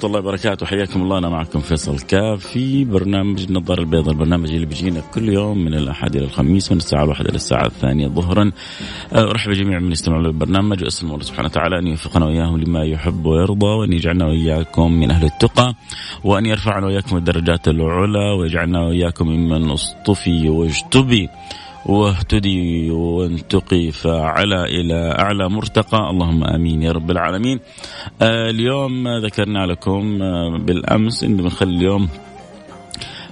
ورحمة الله وبركاته. حياكم الله. أنا معكم فيصل كاف في برنامج النظارة البيضاء البرنامج اللي بيجينا كل يوم من الأحد إلى الخميس من الساعة الواحدة إلى الساعة الثانية ظهرا. أه، أرحب بجميع من يستمعون للبرنامج وأسأل الله سبحانه وتعالى أن يوفقنا وإياهم لما يحب ويرضى وأن يجعلنا وإياكم من أهل التقى وأن يرفعنا وإياكم الدرجات العلى ويجعلنا وإياكم ممن اصطفي واجتبي. واهتدي وانتقي فعلى إلى أعلى مرتقى. اللهم آمين يا رب العالمين. آه اليوم ذكرنا لكم آه بالأمس إنه بنخلي اليوم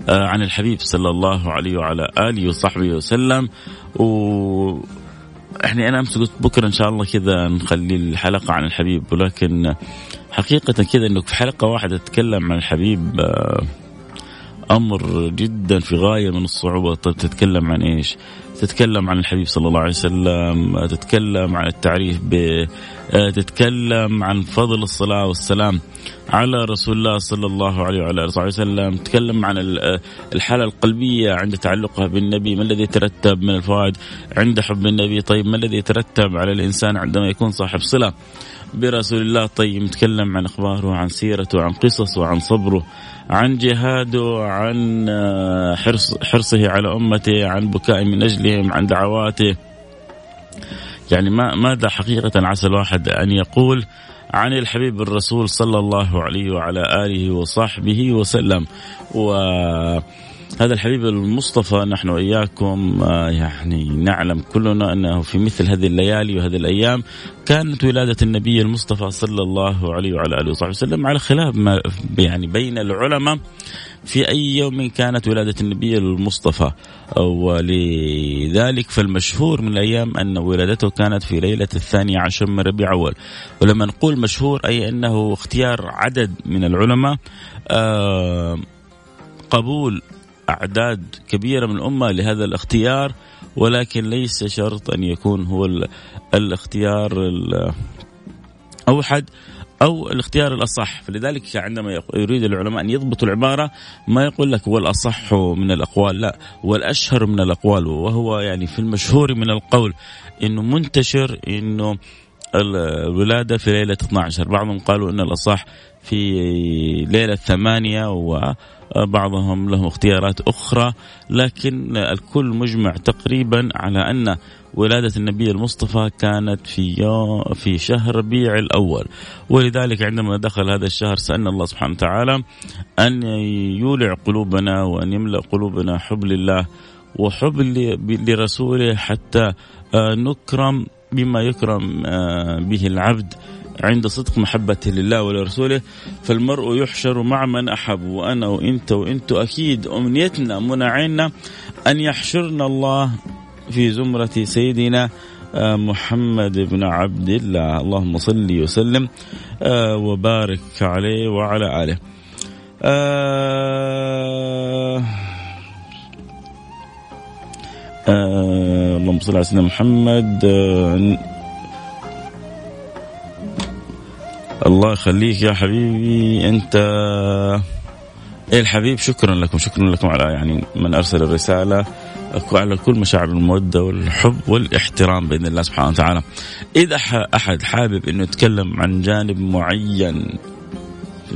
آه عن الحبيب صلى الله عليه وعلى آله وصحبه وسلم. و يعني أنا أمس قلت بكرة إن شاء الله كذا نخلي الحلقة عن الحبيب ولكن حقيقة كذا انك في حلقة واحدة تتكلم عن الحبيب آه أمر جدا في غاية من الصعوبة. طيب تتكلم عن إيش؟ تتكلم عن الحبيب صلى الله عليه وسلم تتكلم عن التعريف ب تتكلم عن فضل الصلاة والسلام على رسول الله صلى الله عليه وعلى آله وسلم. تتكلم عن الحالة القلبية عند تعلقها بالنبي. ما الذي يترتب من الفوائد عند حب النبي؟ طيب ما الذي يترتب على الإنسان عندما يكون صاحب صلة؟ برسول الله طيب نتكلم عن أخباره عن سيرته عن قصصه عن صبره عن جهاده عن آه، حرص حرصه على أمته عن بكاء من أجلهم عن دعواته. يعني ما ماذا حقيقة عسى الواحد أن يقول عن الحبيب الرسول صلى الله عليه وعلى آله وصحبه وسلم؟ و هذا الحبيب المصطفى نحن وإياكم آه، يعني نعلم كلنا أنه في مثل هذه الليالي وهذه الأيام كانت ولادة النبي المصطفى صلى الله عليه وعلى آله وصحبه وسلم على خلاف ما يعني بين العلماء في أي يوم كانت ولادة النبي المصطفى. ولذلك فالمشهور من الأيام أن ولادته كانت في ليلة الثاني عشر من ربيع اول ولما نقول مشهور أي أنه اختيار عدد من العلماء آه قبول أعداد كبيرة من الأمة لهذا الاختيار ولكن ليس شرط أن يكون هو الاختيار الأوحد أو الاختيار الأصح. فلذلك عندما يريد العلماء أن يضبطوا العبارة ما يقول لك هو الأصح من الأقوال لا هو الأشهر من الأقوال وهو يعني في المشهور من القول أنه منتشر أنه الولادة في ليلة 12 بعضهم قالوا أن الأصح في ليلة ثمانية وبعضهم له اختيارات أخرى لكن الكل مجمع تقريبا على أن ولادة النبي المصطفى كانت في يوم في شهر ربيع الأول. ولذلك عندما دخل هذا الشهر سألنا الله سبحانه وتعالى أن يولع قلوبنا وأن يملأ قلوبنا حب لله وحب لرسوله حتى نكرم بما يكرم آه، به العبد عند صدق محبته لله ولرسوله فالمرء يحشر مع من أحب وأنا وإنت وإنت أكيد. أمنيتنا منى عيننا أن يحشرنا الله في زمرة سيدنا آه، محمد بن عبد الله. اللهم صل وسلم آه، وبارك عليه وعلى آله. آه اللهم صل على سيدنا محمد آه الله يخليك يا حبيبي أنت إيه الحبيب شكرا لكم شكرا لكم على يعني من أرسل الرسالة على كل مشاعر المودة والحب والاحترام بإذن الله سبحانه وتعالى. إذا أحد حابب إنه يتكلم عن جانب معين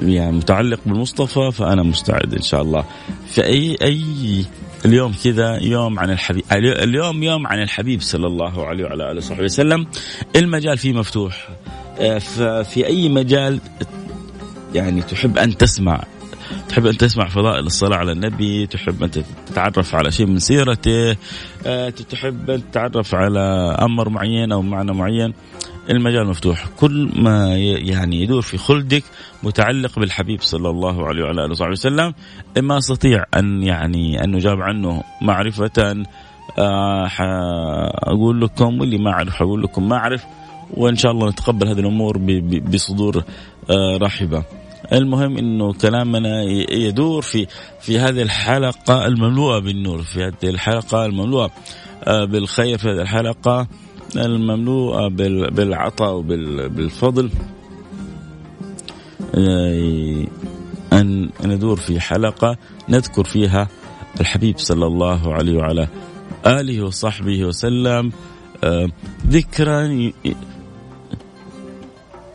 يعني متعلق بالمصطفى فأنا مستعد إن شاء الله. في اي أي اليوم كذا يوم عن الحبيب اليوم يوم عن الحبيب صلى الله عليه وعلى آله وصحبه وسلم. المجال فيه مفتوح. آه، في أي مجال يعني تحب أن تسمع؟ تحب أن تسمع فضائل الصلاة على النبي؟ تحب أن تتعرف على شيء من سيرته؟ آه، تحب أن تتعرف على أمر معين أو معنى معين؟ المجال مفتوح كل ما يعني يدور في خلدك متعلق بالحبيب صلى الله عليه وعلى آله وصحبه وسلم ما أستطيع أن يعني أن نجاب عنه معرفة آه أقول لكم واللي ما أعرف أقول لكم ما أعرف وإن شاء الله نتقبل هذه الأمور بصدور آه رحبة. المهم إنه كلامنا يدور في في هذه الحلقة المملوءة بالنور، في هذه الحلقة المملوءة آه بالخير، في هذه الحلقة المملوءة بالعطاء وبالفضل آه، أن ندور في حلقة نذكر فيها الحبيب صلى الله عليه وعلى آله وصحبه وسلم آه، ذكرى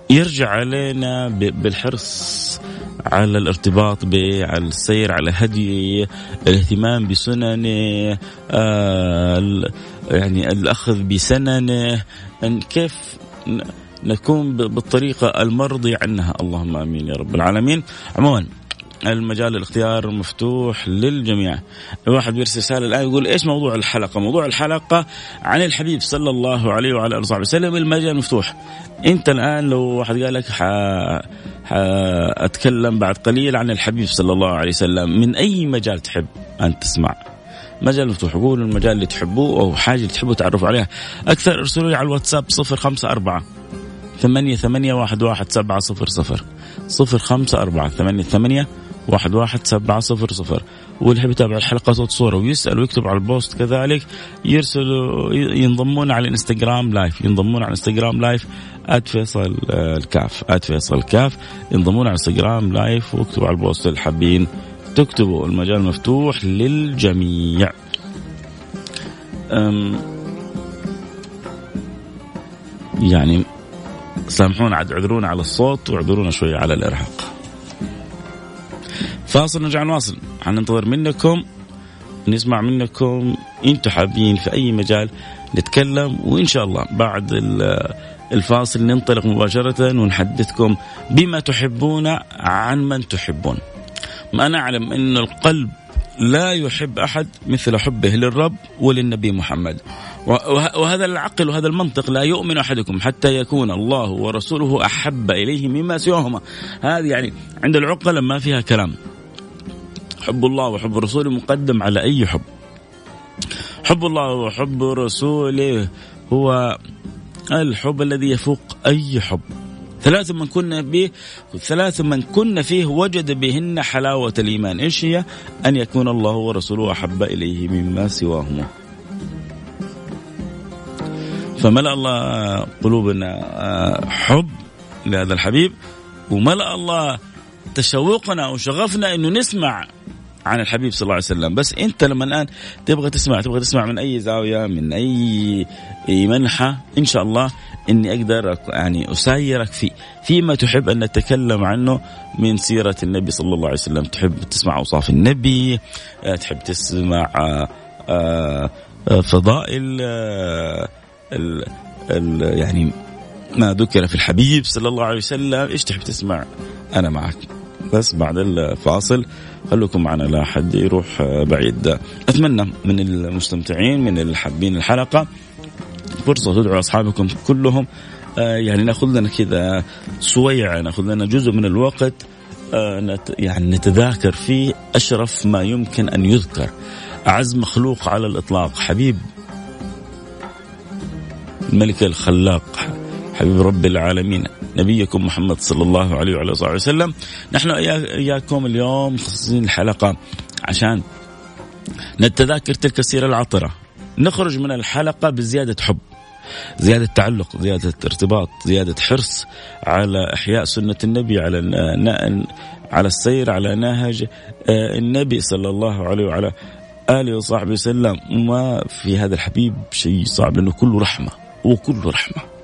يرجع علينا بالحرص على الارتباط على السير على هديه الاهتمام بسننه آه يعني الأخذ بسننه أن كيف نكون بالطريقة المرضي عنها. اللهم آمين يا رب العالمين. عموما المجال الاختيار مفتوح للجميع. الواحد بيرسل رسالة الآن يقول إيش موضوع الحلقة؟ موضوع الحلقة عن الحبيب صلى الله عليه وعلى آله وصحبه وسلم المجال مفتوح. أنت الآن لو واحد قال لك أتكلم بعد قليل عن الحبيب صلى الله عليه وسلم من أي مجال تحب أن تسمع؟ مجال مفتوح قولوا المجال اللي تحبوه أو حاجة تحبوا تعرفوا عليها. أكثر ارسلوا لي على الواتساب صفر خمسة أربعة ثمانية ثمانية واحد واحد سبعة صفر صفر. صفر خمسة أربعة ثمانية ثمانية واحد واحد سبعة صفر صفر. واللي يحب يتابع الحلقة صوت صورة ويسأل ويكتب على ال post كذلك يرسلوا ينضمون على الإنستغرام live ينضمون على الإنستغرام live فيصل آه، الكاف فيصل الكاف. ينضمون على الإنستغرام live واكتبوا على ال post اللي حابين تكتبوا. المجال مفتوح للجميع. يعني سامحونا عاد اعذرونا على الصوت واعذرونا شوي على الإرهاق. فاصل نرجع نواصل. حننتظر منكم نسمع منكم أنتم حابين في أي مجال نتكلم وإن شاء الله بعد الفاصل ننطلق مباشرة ونحدثكم بما تحبون عن من تحبون. ما نعلم أن القلب لا يحب أحد مثل حبه للرب وللنبي محمد. وهذا العقل وهذا المنطق لا يؤمن أحدكم حتى يكون الله ورسوله أحب إليه مما سواهما. هذه يعني عند العقل ما فيها كلام. حب الله وحب رسوله مقدم على أي حب. حب الله وحب رسوله هو الحب الذي يفوق أي حب. ثلاث من كنا به ثلاث من كنا فيه وجد بهن حلاوة الإيمان. إيش هي؟ أن يكون الله ورسوله أحب إليه مما سواهما. فملأ الله قلوبنا حب لهذا الحبيب وملأ الله تشوقنا وشغفنا إنه نسمع عن الحبيب صلى الله عليه وسلم. بس انت لما الآن تبغى تسمع تبغى تسمع من أي زاوية من أي منحى إن شاء الله إني أقدر يعني اسايرك في فيما تحب أن نتكلم عنه من سيرة النبي صلى الله عليه وسلم. تحب تسمع أوصاف النبي آه، تحب تسمع آه، آه، فضائل ال ال يعني ما ذكر في الحبيب صلى الله عليه وسلم. إيش تحب تسمع؟ أنا معك. بس بعد الفاصل خلوكم معنا لا حد يروح بعيد. أتمنى من المستمتعين من الحابين الحلقة فرصة تدعوا أصحابكم كلهم. آه، يعني نأخذ لنا كذا سويع نأخذ لنا جزء من الوقت آه، يعني نتذاكر فيه أشرف ما يمكن أن يذكر. أعز مخلوق على الإطلاق حبيب الملك الخلاق حبيب رب العالمين. نبيكم محمد صلى الله عليه وعلى آله وسلم. نحن إياكم اليوم مخصصين الحلقة عشان نتذاكر تلك السيرة العطرة. نخرج من الحلقة بزيادة حب زيادة تعلق زيادة ارتباط زيادة حرص على إحياء سنة النبي على على السير على نهج آه، النبي صلى الله عليه وعلى آله وصحبه وسلم. ما في هذا الحبيب شيء صعب لأنه كله رحمة وكله رحمة.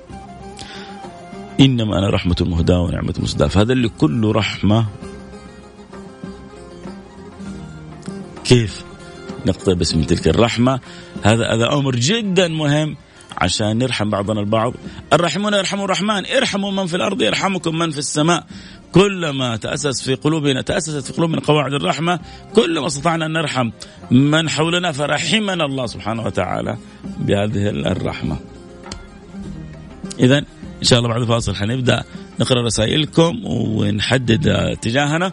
إنما أنا رحمة مهداة ونعمة مسداة فهذا اللي كله رحمة. كيف نقتبس من تلك الرحمة؟ هذا هذا أمر جدا مهم عشان نرحم بعضنا البعض. الراحمون يرحموا الرحمن ارحموا من في الأرض يرحمكم من في السماء. كلما تأسس في قلوبنا تأسست في قلوبنا قواعد الرحمة كلما استطعنا أن نرحم من حولنا فرحمنا الله سبحانه وتعالى بهذه الرحمة. إذا إن شاء الله بعد الفاصل حنبدأ نقرأ رسائلكم ونحدد اتجاهنا.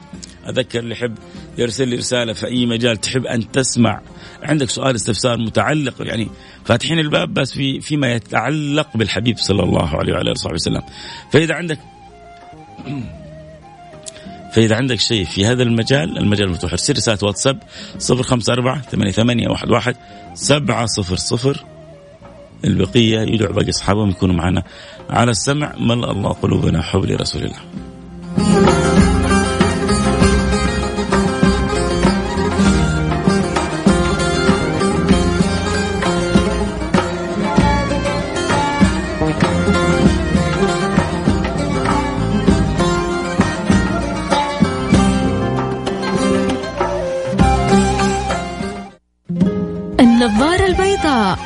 أذكر اللي يحب يرسل لي رسالة في أي مجال تحب أن تسمع. عندك سؤال استفسار متعلق يعني فاتحين الباب بس في فيما يتعلق بالحبيب صلى الله عليه وعلى آله وسلم. فإذا عندك فإذا عندك شيء في هذا المجال المجال مفتوح. ارسل رسالة واتساب 054 88 11 700 البقية يدعو باقي أصحابهم يكونوا معنا على السمع. ملأ الله قلوبنا حول رسول الله.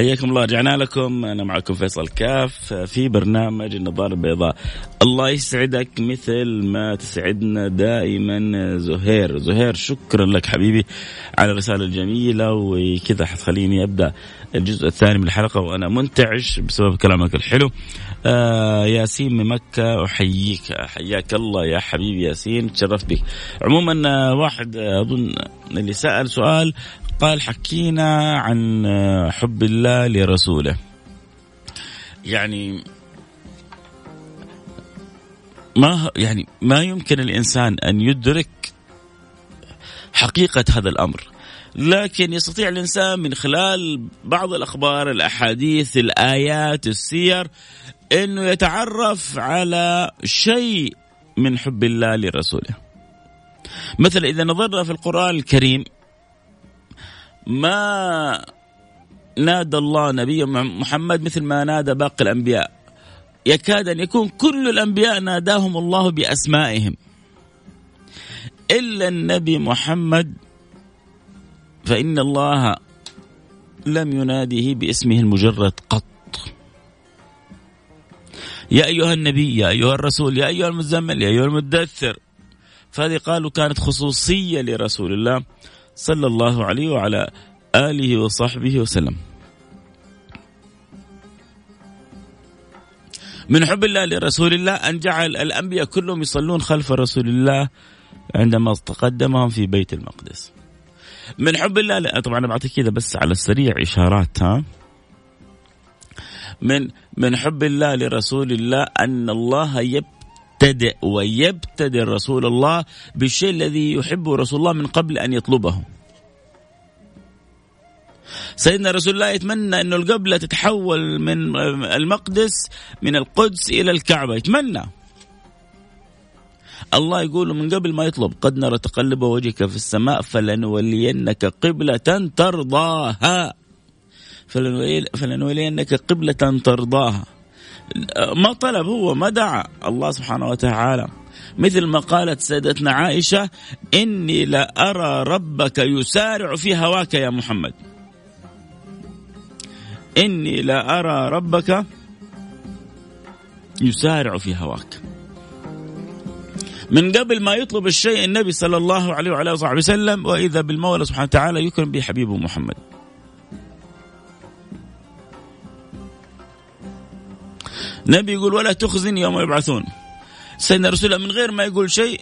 حياكم الله رجعنا لكم. أنا معكم فيصل كاف في برنامج النظارة البيضاء. الله يسعدك مثل ما تسعدنا دائما زهير. زهير شكرا لك حبيبي على الرسالة الجميلة وكذا حتخليني أبدأ الجزء الثاني من الحلقة وأنا منتعش بسبب كلامك الحلو. آه ياسين من مكة أحييك. حياك الله يا حبيبي ياسين تشرفت بك. عموما آه، واحد آه، أظن اللي سأل سؤال قال حكينا عن حب الله لرسوله. يعني ما يعني ما يمكن الإنسان أن يدرك حقيقة هذا الأمر. لكن يستطيع الإنسان من خلال بعض الأخبار الأحاديث الآيات السير إنه يتعرف على شيء من حب الله لرسوله. مثلا إذا نظرنا في القرآن الكريم ما نادى الله نبي محمد مثل ما نادى باقي الأنبياء. يكاد أن يكون كل الأنبياء ناداهم الله بأسمائهم. إلا النبي محمد فإن الله لم يناديه باسمه المجرد قط. يا أيها النبي يا أيها الرسول يا أيها المزمل يا أيها المدثر. فهذه قالوا كانت خصوصية لرسول الله. صلى الله عليه وعلى آله وصحبه وسلم. من حب الله لرسول الله أن جعل الأنبياء كلهم يصلون خلف رسول الله عندما تقدمهم في بيت المقدس. من حب الله طبعا أنا بعطيك كذا بس على السريع إشارات ها. من من حب الله لرسول الله أن الله يبتدئ ويبتدئ رسول الله بالشيء الذي يحبه رسول الله من قبل أن يطلبه. سيدنا رسول الله يتمنى انه القبلة تتحول من المقدس من القدس إلى الكعبة. يتمنى. الله يقول من قبل ما يطلب قد نرى تقلب وجهك في السماء فلنولينك قبلة ترضاها. فلنولينك قبلة ترضاها. ما طلب هو ما دعا. الله سبحانه وتعالى مثل ما قالت سيدتنا عائشة إني لأرى ربك يسارع في هواك يا محمد. إني لا أرى ربك يسارع في هواك. من قبل ما يطلب الشيء النبي صلى الله عليه وعلى اله وسلم وإذا بالمولى سبحانه وتعالى يكرم به حبيبه محمد. نبي يقول ولا تخزني يوم يبعثون. سيدنا رسول الله من غير ما يقول شيء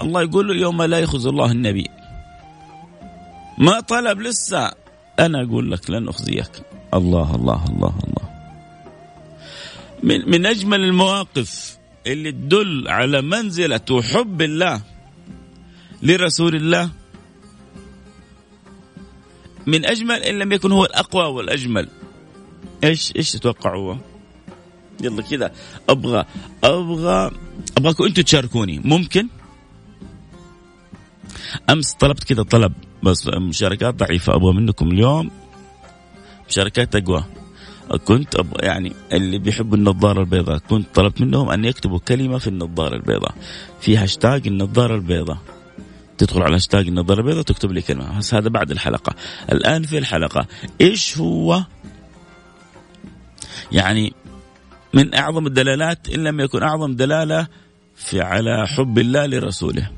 الله يقول له يوم لا يخز الله النبي. ما طلب لسه أنا أقول لك لن أخزيك. الله الله الله الله من, من أجمل المواقف اللي تدل على منزلة وحب الله لرسول الله من أجمل إن لم يكن هو الأقوى والأجمل إيش إيش تتوقعوا يلا كذا. أبغى أبغى أبغاكم أنتم تشاركوني. ممكن؟ أمس طلبت كذا طلب بس مشاركات ضعيفة أبغى منكم اليوم. مشاركات تقوى كنت أب يعني اللي بيحبوا النظارة البيضاء كنت طلبت منهم أن يكتبوا كلمة في النظارة البيضاء. في هاشتاج النظارة البيضاء. تدخل على هاشتاج النظارة البيضاء وتكتب لي كلمة. بس هذا بعد الحلقة. الآن في الحلقة. إيش هو؟ يعني من أعظم الدلالات إن لم يكن أعظم دلالة في على حب الله لرسوله.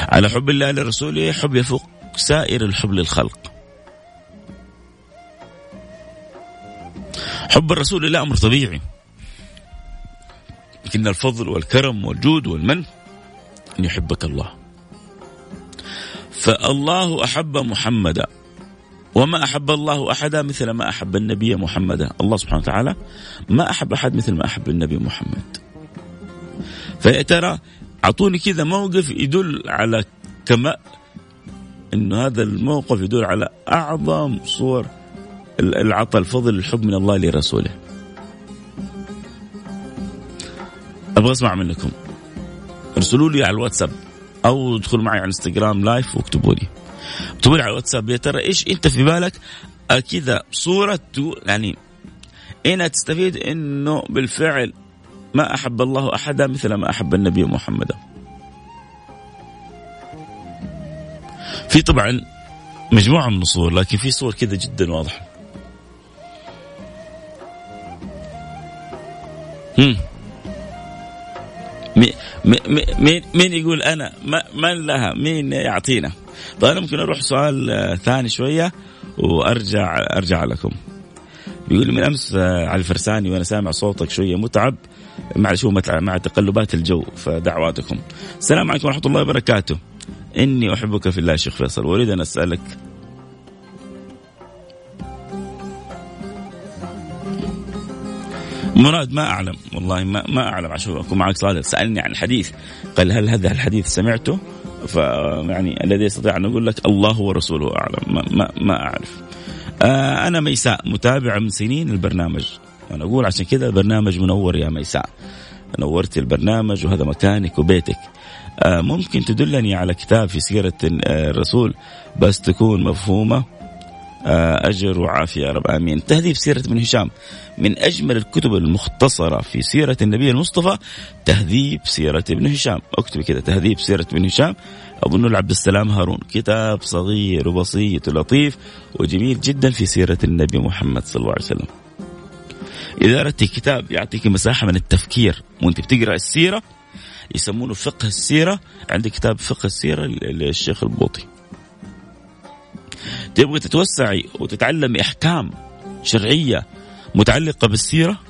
على حب الله لرسوله حب يفوق سائر الحب للخلق. حب الرسول لا أمر طبيعي. لكن الفضل والكرم والجود والمن أن يحبك الله. فالله أحب محمدا. وما أحب الله أحدا مثل ما أحب النبي محمدا الله سبحانه وتعالى ما أحب أحد مثل ما أحب النبي محمد. فيا ترى أعطوني كذا موقف يدل على كما إنه هذا الموقف يدل على أعظم صور العطاء الفضل الحب من الله لرسوله. أبغى أسمع منكم. ارسلوا لي على الواتساب أو ادخلوا معي على الإنستغرام لايف واكتبوا لي. لي على الواتساب يا ترى إيش أنت في بالك؟ كذا صورة يعني هنا تستفيد إنه بالفعل ما أحب الله أحدا مثل ما أحب النبي محمدا في طبعا مجموعة من الصور لكن في صور كذا جدا واضحة. هم. مين مين يقول أنا؟ من لها؟ مين يعطينا؟ طيب أنا ممكن أروح سؤال آه، ثاني شوية وأرجع أرجع لكم. بيقول من أمس آه، على الفرساني وأنا سامع صوتك شوية متعب معلش هو مع تقلبات الجو فدعواتكم. السلام عليكم ورحمة الله وبركاته. إني أحبك في الله شيخ فيصل وأريد أن أسألك. مراد ما أعلم والله ما ما أعلم عشان أكون معك صادق. سألني عن الحديث قال هل هذا الحديث سمعته؟ فيعني الذي يستطيع أن أقول لك الله ورسوله أعلم ما, ما, ما أعرف. آه أنا ميساء متابع من سنين البرنامج أنا أقول عشان كذا البرنامج منور يا ميساء. نورت البرنامج وهذا مكانك وبيتك. آه ممكن تدلني على كتاب في سيرة آه، الرسول بس تكون مفهومة آه، أجر وعافية يا رب آمين. تهذيب سيرة ابن هشام من أجمل الكتب المختصرة في سيرة النبي المصطفى تهذيب سيرة ابن هشام. اكتب كده تهذيب سيرة ابن هشام. أظن لعبد السلام هارون كتاب صغير وبسيط ولطيف وجميل جدا في سيرة النبي محمد صلى الله عليه وسلم. إذا أردت كتاب يعطيك مساحة من التفكير وأنت بتقرأ السيرة يسمونه فقه السيرة. عندك كتاب فقه السيرة للشيخ البوطي. تبغي تتوسعي وتتعلمي أحكام شرعية متعلقة بالسيرة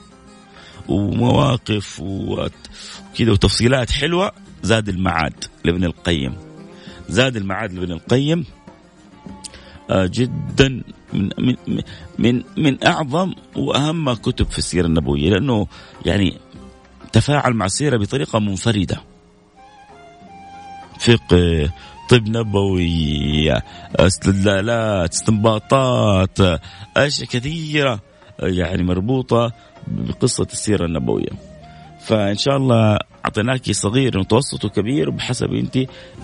ومواقف وكذا وتفصيلات حلوة زاد المعاد لابن القيم. زاد المعاد لابن القيم آه، جدا من من من من أعظم وأهم كتب في السيرة النبوية لأنه يعني تفاعل مع السيرة بطريقة منفردة. فقه طب نبوي استدلالات استنباطات أشياء كثيرة يعني مربوطة بقصة السيرة النبوية. فإن شاء الله أعطيناك صغير متوسط وكبير بحسب أنت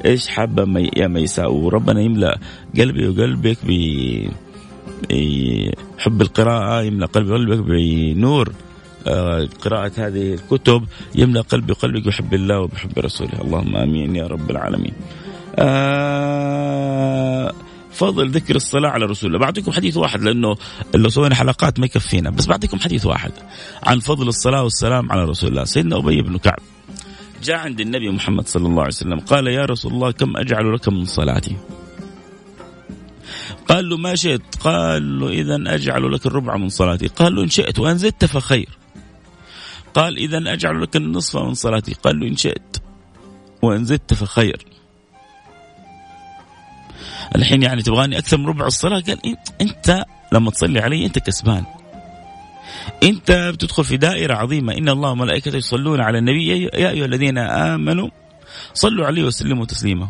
إيش حابة مي يا ميساء. وربنا يملأ قلبي وقلبك ب حب القراءة يملأ قلبي وقلبك بنور. آه، قراءة هذه الكتب يملأ قلبي وقلبك بحب الله وبحب رسوله. اللهم آمين يا رب العالمين. آه فضل ذكر الصلاة على رسول الله. بعطيكم حديث واحد لأنه لو سوينا حلقات ما يكفينا. بس بعطيكم حديث واحد عن فضل الصلاة والسلام على رسول الله. سيدنا أبي بن كعب جاء عند النبي محمد صلى الله عليه وسلم قال يا رسول الله كم أجعل لك من صلاتي؟ قال له ما شئت. قال له إذا أجعل لك الربع من صلاتي. قال له إن شئت. وإن زدت فخير. قال إذا أجعل لك النصف من صلاتي. قال له إن شئت. وإن زدت فخير. الحين يعني تبغاني أكثر من ربع الصلاة؟ قال أنت لما تصلي علي أنت كسبان. أنت بتدخل في دائرة عظيمة. إن الله وملائكته يصلون على النبي. يا ايها الذين آمنوا صلوا عليه وسلموا تسليما.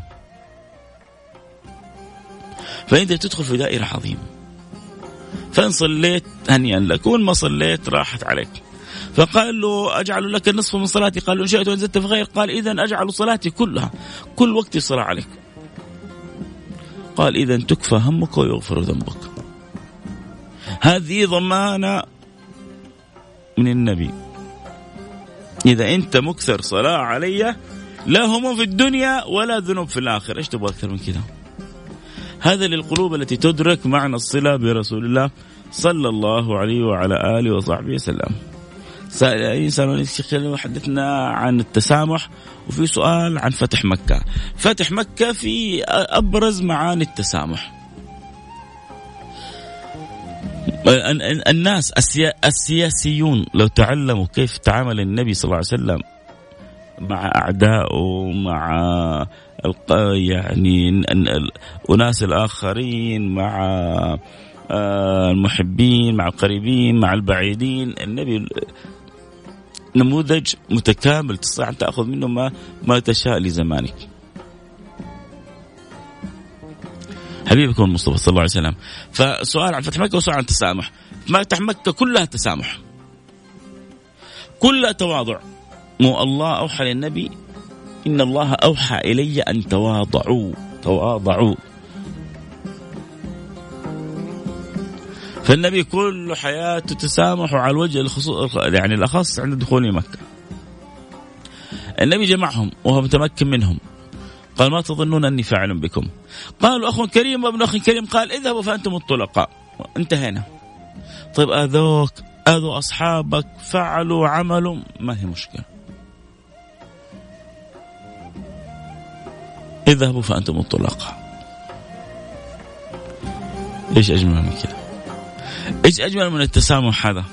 فإنت تدخل في دائرة عظيمة. فإن صليت هنيئا لك وإن ما صليت راحت عليك. فقال له أجعل لك النصف من صلاتي؟ قال ان شئت وأنزلت في غير قال اذا أجعل صلاتي كلها. كل وقتي صلاة عليك. قال إذا تكفى همك ويغفر ذنبك. هذه ضمانة من النبي. إذا أنت مكثر صلاة علي لا هموم في الدنيا ولا ذنوب في الآخر إيش تبغى أكثر من كذا هذا للقلوب التي تدرك معنى الصلة برسول الله صلى الله عليه وعلى آله وصحبه وسلم. سأل أي سؤال حدثنا عن التسامح وفي سؤال عن فتح مكة. فتح مكة في أبرز معاني التسامح. الناس السياسيون لو تعلموا كيف تعامل النبي صلى الله عليه وسلم مع أعدائه مع يعني أناس الآخرين مع آه، المحبين مع القريبين مع البعيدين النبي نموذج متكامل تستطيع أن تأخذ منه ما ما تشاء لزمانك. حبيبكم المصطفى صلى الله عليه وسلم. فسؤال عن فتح مكة وسؤال عن التسامح. فتح مكة كلها تسامح. كلها تواضع. مو الله أوحى للنبي إن الله أوحى إلي أن تواضعوا. تواضعوا. فالنبي كل حياته تسامح على الوجه الخصوص يعني الأخص عند دخول مكة. النبي جمعهم وهو متمكن منهم. قال ما تظنون أني فاعل بكم. قالوا أخ كريم وابن أخ كريم قال اذهبوا فأنتم الطلقاء. انتهينا. طيب أذوك أذوا أصحابك فعلوا عملوا ما هي مشكلة. اذهبوا فأنتم الطلقاء. إيش أجمل من كذا إيش أجمل من التسامح هذا؟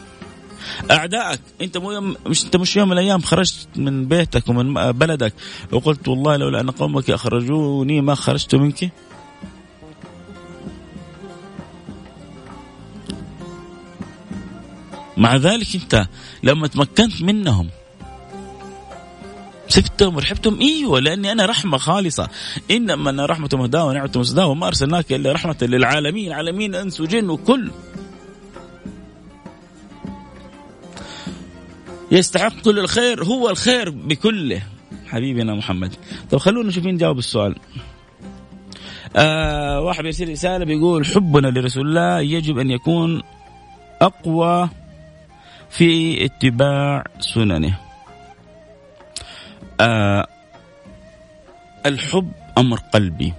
أعدائك أنت مو يوم مش أنت مش يوم من الأيام خرجت من بيتك ومن بلدك وقلت والله لولا أن قومك أخرجوني ما خرجت منك؟ مع ذلك أنت لما تمكنت منهم سبتهم ورحبتهم إيوه لأني أنا رحمة خالصة. إنما أنا رحمة مهداة ونعمة مسداه وما أرسلناك إلا رحمة للعالمين عالمين أنس وجن وكل. يستحق كل الخير هو الخير بكله. حبيبنا محمد. طب خلونا نشوف مين جاوب السؤال. آه واحد يرسل رسالة بيقول حبنا لرسول الله يجب أن يكون أقوى في اتباع سننه. آه الحب أمر قلبي.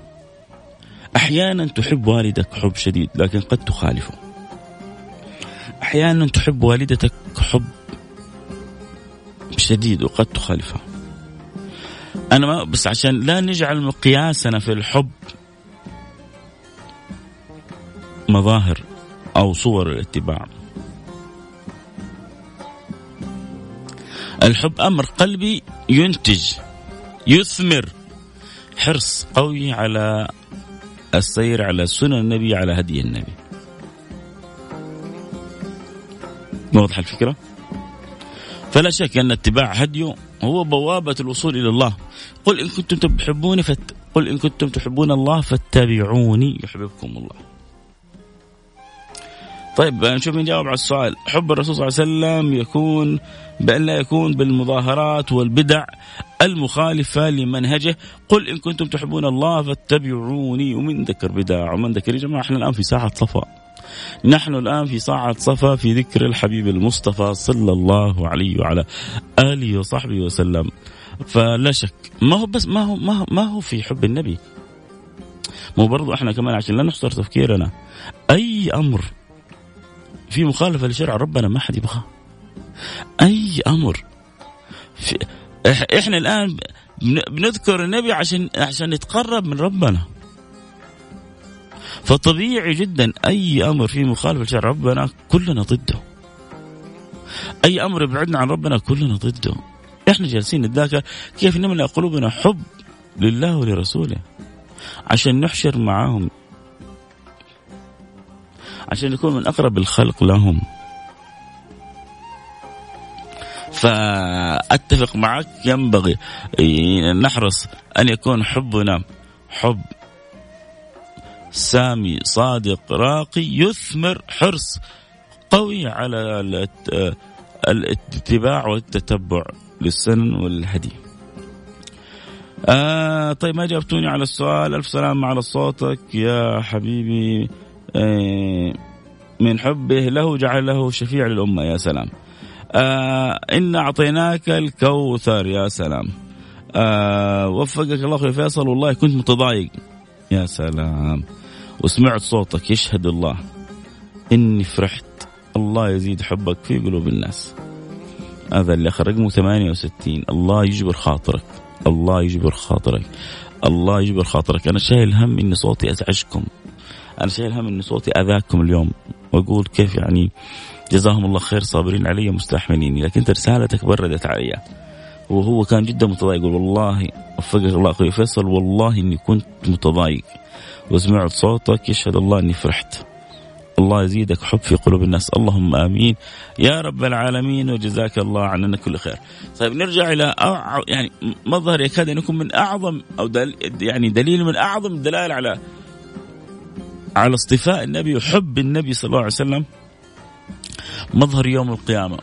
أحيانا تحب والدك حب شديد لكن قد تخالفه. أحيانا تحب والدتك حب شديد وقد تخالفه. أنا ما بس عشان لا نجعل مقياسنا في الحب مظاهر أو صور الاتباع. الحب أمر قلبي ينتج يثمر حرص قوي على السير على سنن النبي على هدي النبي. واضح الفكرة؟ فلا شك أن اتباع هديه هو بوابة الوصول إلى الله. قل إن كنتم تحبوني فت... قل إن كنتم تحبون الله فاتبعوني يحببكم الله. طيب نشوف مين جاوب على السؤال. حب الرسول صلى الله عليه وسلم يكون بأن لا يكون بالمظاهرات والبدع المخالفة لمنهجه. قل إن كنتم تحبون الله فاتبعوني. ومن ذكر بدع ومن ذكر يا جماعة إحنا الآن في ساعة صفا نحن الآن في ساعة صفا في ذكر الحبيب المصطفى صلى الله عليه وعلى آله وصحبه وسلم. فلا شك ما هو بس ما هو ما هو, ما هو في حب النبي؟ مو برضو إحنا كمان عشان لا نحصر تفكيرنا. أي أمر في مخالفة لشرع ربنا ما حد يبغاه. أي أمر في إحنا الآن بنذكر النبي عشان عشان نتقرب من ربنا. فطبيعي جدا أي أمر فيه مخالفة لشرع ربنا كلنا ضده. أي أمر يبعدنا عن ربنا كلنا ضده. إحنا جالسين نتذاكر كيف نملأ قلوبنا حب لله ولرسوله. عشان نحشر معاهم. عشان نكون من أقرب الخلق لهم. فأتفق معك ينبغي نحرص أن يكون حبنا حب. سامي صادق راقي يثمر حرص قوي على الاتباع والتتبع للسنن والهدي. آه طيب ما جاوبتوني على السؤال. ألف سلام على صوتك يا حبيبي. آه من حبه له جعل له شفيع للأمة يا سلام. آه إن أعطيناك الكوثر يا سلام. آه وفقك الله أخوي فيصل والله كنت متضايق. يا سلام. وسمعت صوتك يشهد الله. إني فرحت. الله يزيد حبك في قلوب الناس. هذا اللي أخر رقمه 68 الله يجبر خاطرك. الله يجبر خاطرك. الله يجبر خاطرك. أنا شايل هم إن صوتي أزعجكم. أنا شايل هم إن صوتي أذاكم اليوم. وأقول كيف يعني جزاهم الله خير صابرين علي مستحملين لكن رسالتك بردت علي. وهو كان جدا متضايق. يقول والله وفقك الله أخوي فيصل والله إني كنت متضايق. وسمعت صوتك يشهد الله إني فرحت. الله يزيدك حب في قلوب الناس. اللهم آمين. يا رب العالمين وجزاك الله عننا كل خير. طيب نرجع إلى. يعني مظهر يكاد أن يكون من أعظم أو دل... يعني دليل من أعظم الدلائل على على اصطفاء النبي وحب النبي صلى الله عليه وسلم. مظهر يوم القيامة.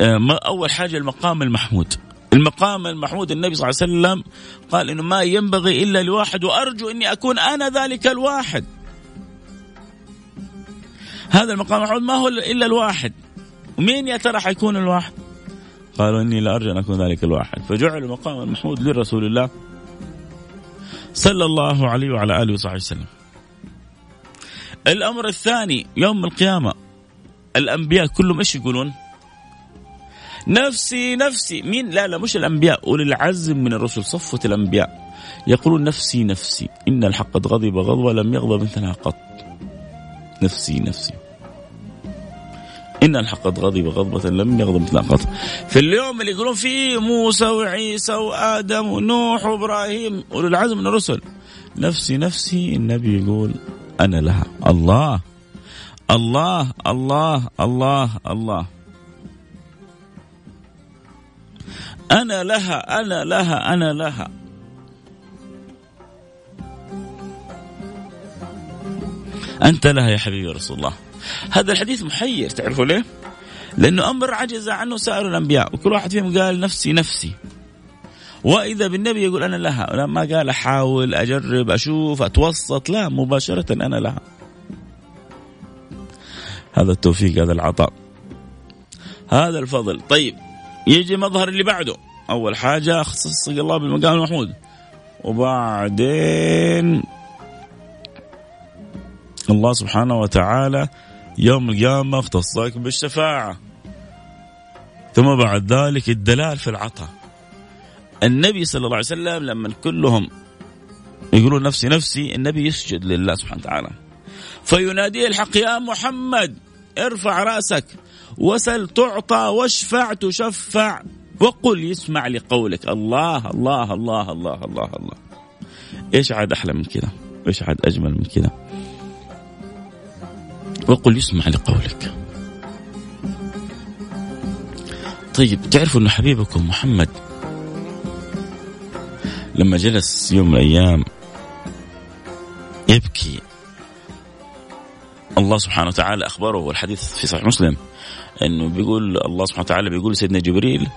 آه، أول حاجة المقام المحمود. المقام المحمود النبي صلى الله عليه وسلم قال إنه ما ينبغي إلا لواحد وأرجو إني أكون أنا ذلك الواحد. هذا المقام المحمود ما هو إلا الواحد. ومين يا ترى حيكون الواحد؟ قالوا إني لا أرجو أن أكون ذلك الواحد. فجعل المقام المحمود لرسول الله صلى الله عليه وعلى آله وصحبه وسلم. الأمر الثاني يوم القيامة الأنبياء كلهم إيش يقولون؟ نفسي نفسي. مين؟ لا لا مش الأنبياء. أولي العزم من الرسل صفوة الأنبياء. يقولون نفسي نفسي. إن الحق قد غضب غضبه لم يغضب مثلها قط. نفسي نفسي. إن الحق قد غضب غضبة لم يغضب مثلها قط. في اليوم اللي يقولون فيه موسى وعيسى وآدم ونوح وإبراهيم أولي العزم من الرسل. نفسي نفسي. النبي يقول أنا لها. الله الله الله الله الله. أنا لها أنا لها أنا لها. أنت لها يا حبيبي رسول الله. هذا الحديث محير تعرفوا ليه؟ لأنه أمر عجز عنه سائر الأنبياء وكل واحد فيهم قال نفسي نفسي. وإذا بالنبي يقول أنا لها ما قال أحاول أجرب أشوف أتوسط لا مباشرة أنا لها. هذا التوفيق هذا العطاء. هذا الفضل. طيب يجي مظهر اللي بعده. أول حاجة خصصك الله بالمقام المحمود. وبعدين الله سبحانه وتعالى يوم القيامة اختصك بالشفاعة. ثم بعد ذلك الدلال في العطاء. النبي صلى الله عليه وسلم لما كلهم يقولون نفسي نفسي النبي يسجد لله سبحانه وتعالى. فيناديه الحق يا محمد. ارفع رأسك وسل تعطى واشفع تشفع وقل يسمع لقولك. الله الله الله الله الله الله. إيش عاد أحلى من كذا إيش عاد أجمل من كذا وقل يسمع لقولك. طيب تعرفوا أن حبيبكم محمد لما جلس يوم من الأيام يبكي الله سبحانه وتعالى أخبره والحديث في صحيح مسلم أنه بيقول الله سبحانه وتعالى بيقول لسيدنا جبريل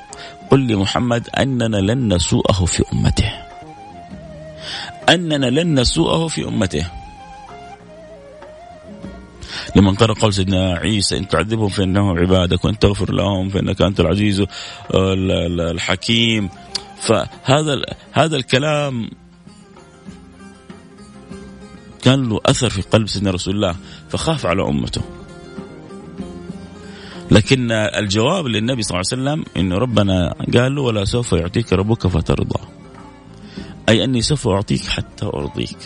قل لمحمد أننا لن نسوءه في أمته. أننا لن نسوءه في أمته. لما قرأ قول سيدنا عيسى إن تعذبهم فإنهم عبادك وإن تغفر لهم فإنك أنت العزيز الحكيم. فهذا هذا الكلام كان له أثر في قلب سيدنا رسول الله. فخاف على أمته. لكن الجواب للنبي صلى الله عليه وسلم انه ربنا قال له ولا سوف يعطيك ربك فترضى. أي أني سوف أعطيك حتى أرضيك.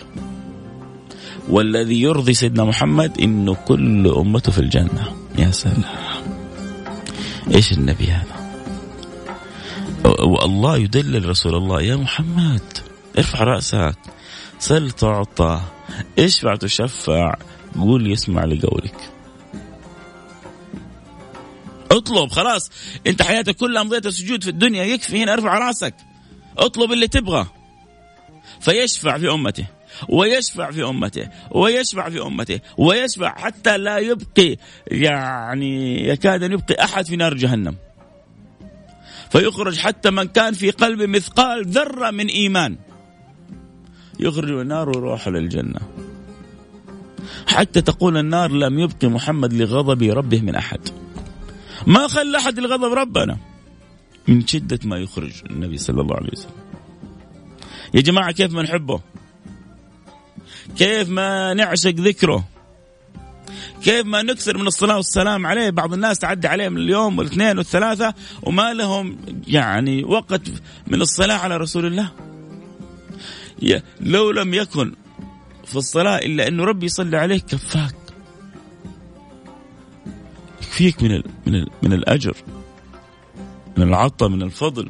والذي يرضي سيدنا محمد إنه كل أمته في الجنة. يا سلام. إيش النبي هذا؟ والله يدلل رسول الله. يا محمد ارفع رأسك. سل تعطى. اشفع تشفع. قول يسمع لقولك. اطلب خلاص. انت حياتك كلها امضيتها سجود في الدنيا يكفي هنا ارفع راسك. اطلب اللي تبغى. فيشفع في أمته ويشفع في أمته ويشفع في أمته ويشفع حتى لا يبقي يعني يكاد أن يبقي أحد في نار جهنم. فيخرج حتى من كان في قلبه مثقال ذرة من إيمان. يخرج من النار ويروح للجنة. حتى تقول النار لم يبقي محمد لغضب ربه من أحد. ما خلى أحد لغضب ربنا من شدة ما يخرج النبي صلى الله عليه وسلم. يا جماعة كيف ما نحبه كيف ما نعشق ذكره؟ كيف ما نكثر من الصلاة والسلام عليه؟ بعض الناس تعدي عليهم اليوم والاثنين والثلاثة وما لهم يعني وقت من الصلاة على رسول الله. لو لم يكن في الصلاة إلا أنه ربي يصلي عليك كفاك. يكفيك من ال من ال من الأجر من العطاء من الفضل.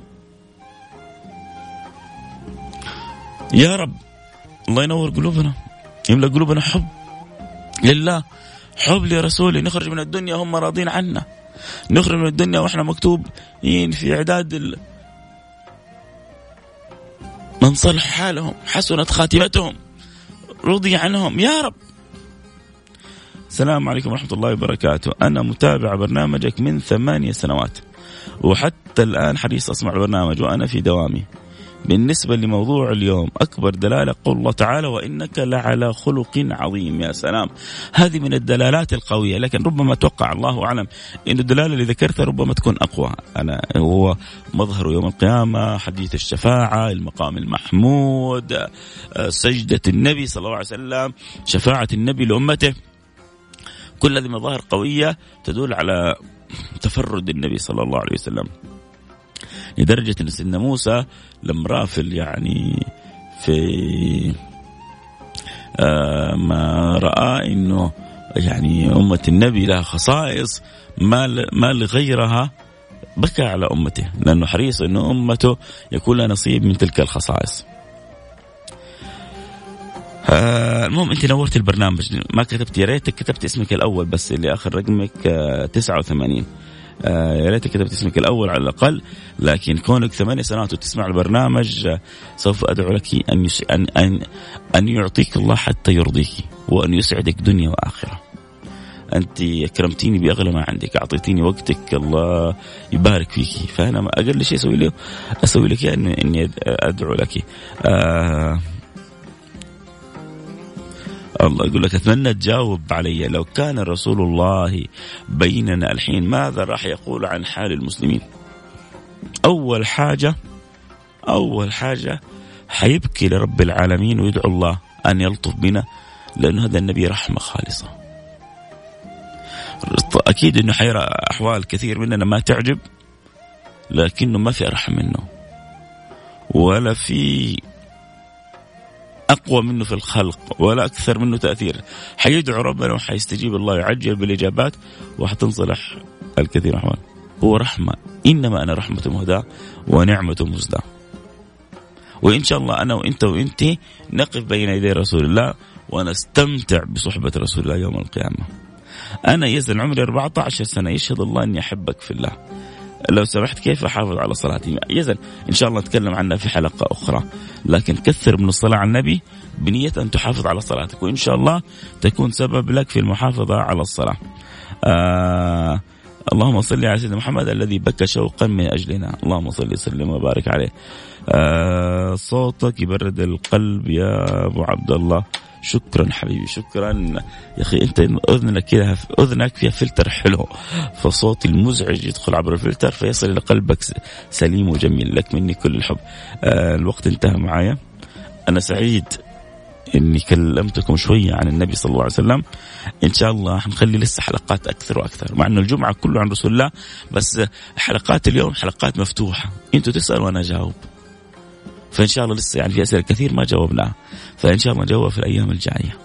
يا رب الله ينور قلوبنا يملأ قلوبنا حب لله حب لرسوله. نخرج من الدنيا هم راضين عنا. نخرج من الدنيا وإحنا مكتوبين في إعداد ال... من صلح حالهم حسنت خاتمتهم. رضي عنهم. يا رب. السلام عليكم ورحمة الله وبركاته. أنا متابع برنامجك من ثمانية سنوات. وحتى الآن حريص أسمع البرنامج وأنا في دوامي. بالنسبة لموضوع اليوم أكبر دلالة قول الله تعالى وإنك لعلى خلق عظيم. يا سلام! هذه من الدلالات القوية لكن ربما توقع الله أعلم أن الدلالة اللي ذكرتها ربما تكون أقوى. أنا هو مظهر يوم القيامة حديث الشفاعة المقام المحمود سجدة النبي صلى الله عليه وسلم شفاعة النبي لأمته. كل هذه مظاهر قوية تدل على تفرد النبي صلى الله عليه وسلم. لدرجة أن سيدنا موسى لما رافل يعني في آه ما رأى أنه يعني أمة النبي لها خصائص ما ما لغيرها بكى على أمته لأنه حريص أنه أمته يكون لها نصيب من تلك الخصائص. آه المهم أنت نورت البرنامج. ما كتبت يا ريتك كتبت اسمك الأول بس اللي آخر رقمك آه 89 آه يا ريتك كتبت اسمك الأول على الأقل لكن كونك ثمانية سنوات وتسمع البرنامج آه سوف أدعو لك أن يش... أن أن أن يعطيك الله حتى يرضيك وأن يسعدك دنيا وآخرة. أنت أكرمتيني بأغلى ما عندك، أعطيتيني وقتك الله يبارك فيك، فأنا أقل شيء أسوي له أسوي لك أني اني أدعو لك. آه الله يقول لك أتمنى تجاوب علي لو كان رسول الله بيننا الحين ماذا راح يقول عن حال المسلمين؟ أول حاجة أول حاجة حيبكي لرب العالمين ويدعو الله أن يلطف بنا لأنه هذا النبي رحمة خالصة. أكيد إنه حيرى أحوال كثير مننا ما تعجب لكنه ما في أرحم منه. ولا في أقوى منه في الخلق ولا أكثر منه تأثير. حيدعو ربنا وحيستجيب الله يعجل بالإجابات وحتنصلح الكثير احوال هو رحمة. إنما أنا رحمة مهداة ونعمة مزداة. وإن شاء الله أنا وإنت وإنت نقف بين يدي رسول الله ونستمتع بصحبة رسول الله يوم القيامة. أنا يزن عمري 14 سنة. يشهد الله أني أحبك في الله. لو سمحت كيف أحافظ على صلاتي؟ يزن إن شاء الله نتكلم عنها في حلقة أخرى. لكن كثر من الصلاة على النبي بنية أن تحافظ على صلاتك وإن شاء الله تكون سبب لك في المحافظة على الصلاة. آه اللهم صل على سيدنا محمد الذي بكى شوقا من أجلنا. اللهم صل وسلم وبارك عليه. آه صوتك يبرد القلب يا أبو عبد الله. شكرا حبيبي شكرا. يا أخي أنت أذنك كذا أذنك فيها فلتر حلو فصوتي المزعج يدخل عبر الفلتر فيصل إلى قلبك سليم وجميل لك مني كل الحب. آه الوقت انتهى معايا. أنا سعيد إني كلمتكم شوية عن النبي صلى الله عليه وسلم. إن شاء الله حنخلي لسه حلقات أكثر وأكثر مع إنه الجمعة كله عن رسول الله بس حلقات اليوم حلقات مفتوحة. أنتوا تسألوا وأنا أجاوب. فإن شاء الله لسه يعني في أسئلة كثير ما جاوبناها. فإن شاء الله نجاوبها في الأيام الجاية.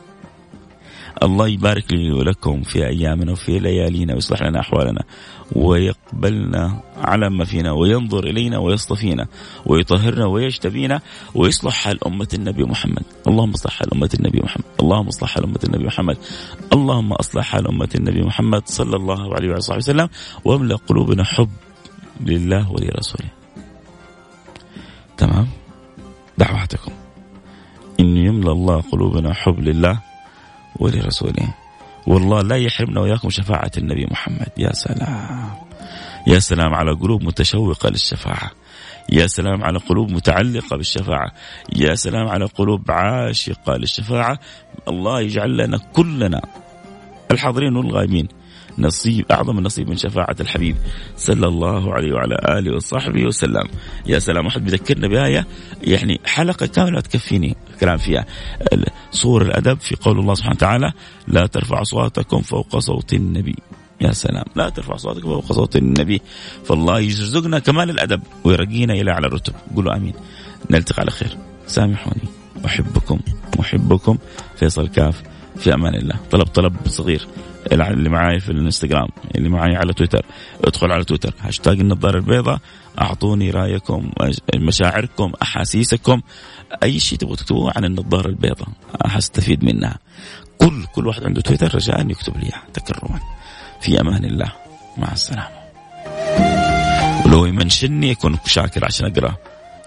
الله يبارك لي ولكم في أيامنا وفي ليالينا ويصلح لنا أحوالنا ويقبلنا على ما فينا وينظر إلينا ويصطفينا ويطهرنا ويجتبينا ويصلح حال امه النبي محمد، اللهم اصلح حال امه النبي محمد، اللهم اصلح حال امه النبي محمد، اللهم اصلح حال امه النبي محمد صلى الله عليه وعلى صحبه وسلم واملأ قلوبنا حب لله ولرسوله. تمام؟ دعواتكم. إن يملى الله قلوبنا حب لله ولرسوله. والله لا يحرمنا وإياكم شفاعة النبي محمد. يا سلام. يا سلام على قلوب متشوقة للشفاعة. يا سلام على قلوب متعلقة بالشفاعة. يا سلام على قلوب عاشقة للشفاعة. الله يجعل لنا كلنا الحاضرين والغائبين. نصيب أعظم نصيب من شفاعة الحبيب صلى الله عليه وعلى آله وصحبه وسلم. يا سلام واحد بيذكرنا بآية يعني حلقة كاملة تكفيني كلام فيها. صور الأدب في قول الله سبحانه وتعالى لا ترفع أصواتكم فوق صوت النبي. يا سلام لا ترفع صوتك فوق صوت النبي. فالله يرزقنا كمال الأدب ويرقينا إلى أعلى الرتب. قولوا آمين. نلتقي على خير. سامحوني. أحبكم محبكم فيصل كاف في أمان الله. طلب طلب صغير. اللي معاي في الإنستغرام اللي معاي على تويتر. ادخل على تويتر. هاشتاج النظاره البيضاء. أعطوني رأيكم مشاعركم أحاسيسكم. أي شيء تبغوا تكتبوه عن النظاره البيضاء حستفيد منها. كل كل واحد عنده تويتر رجاء يكتب لي تكرما في أمان الله. مع السلامة. ولو ي mention ني اكون شاكر عشان اقراه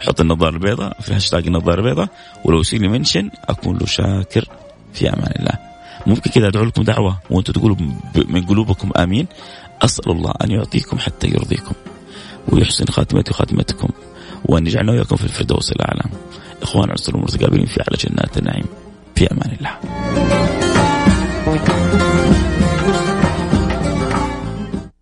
حط النظاره البيضاء في هاشتاج النظاره البيضاء. ولو يصير لي mention أكون له شاكر. في أمان الله. ممكن كذا أدعو لكم دعوة وأنتم تقولوا من قلوبكم آمين. أسأل الله أن يعطيكم حتى يرضيكم ويحسن خاتمتي وخاتمتكم وأن يجعلنا وياكم في الفردوس الأعلى. إخوان عسر المتقابلين في أعلى جنات النعيم. في أمان الله.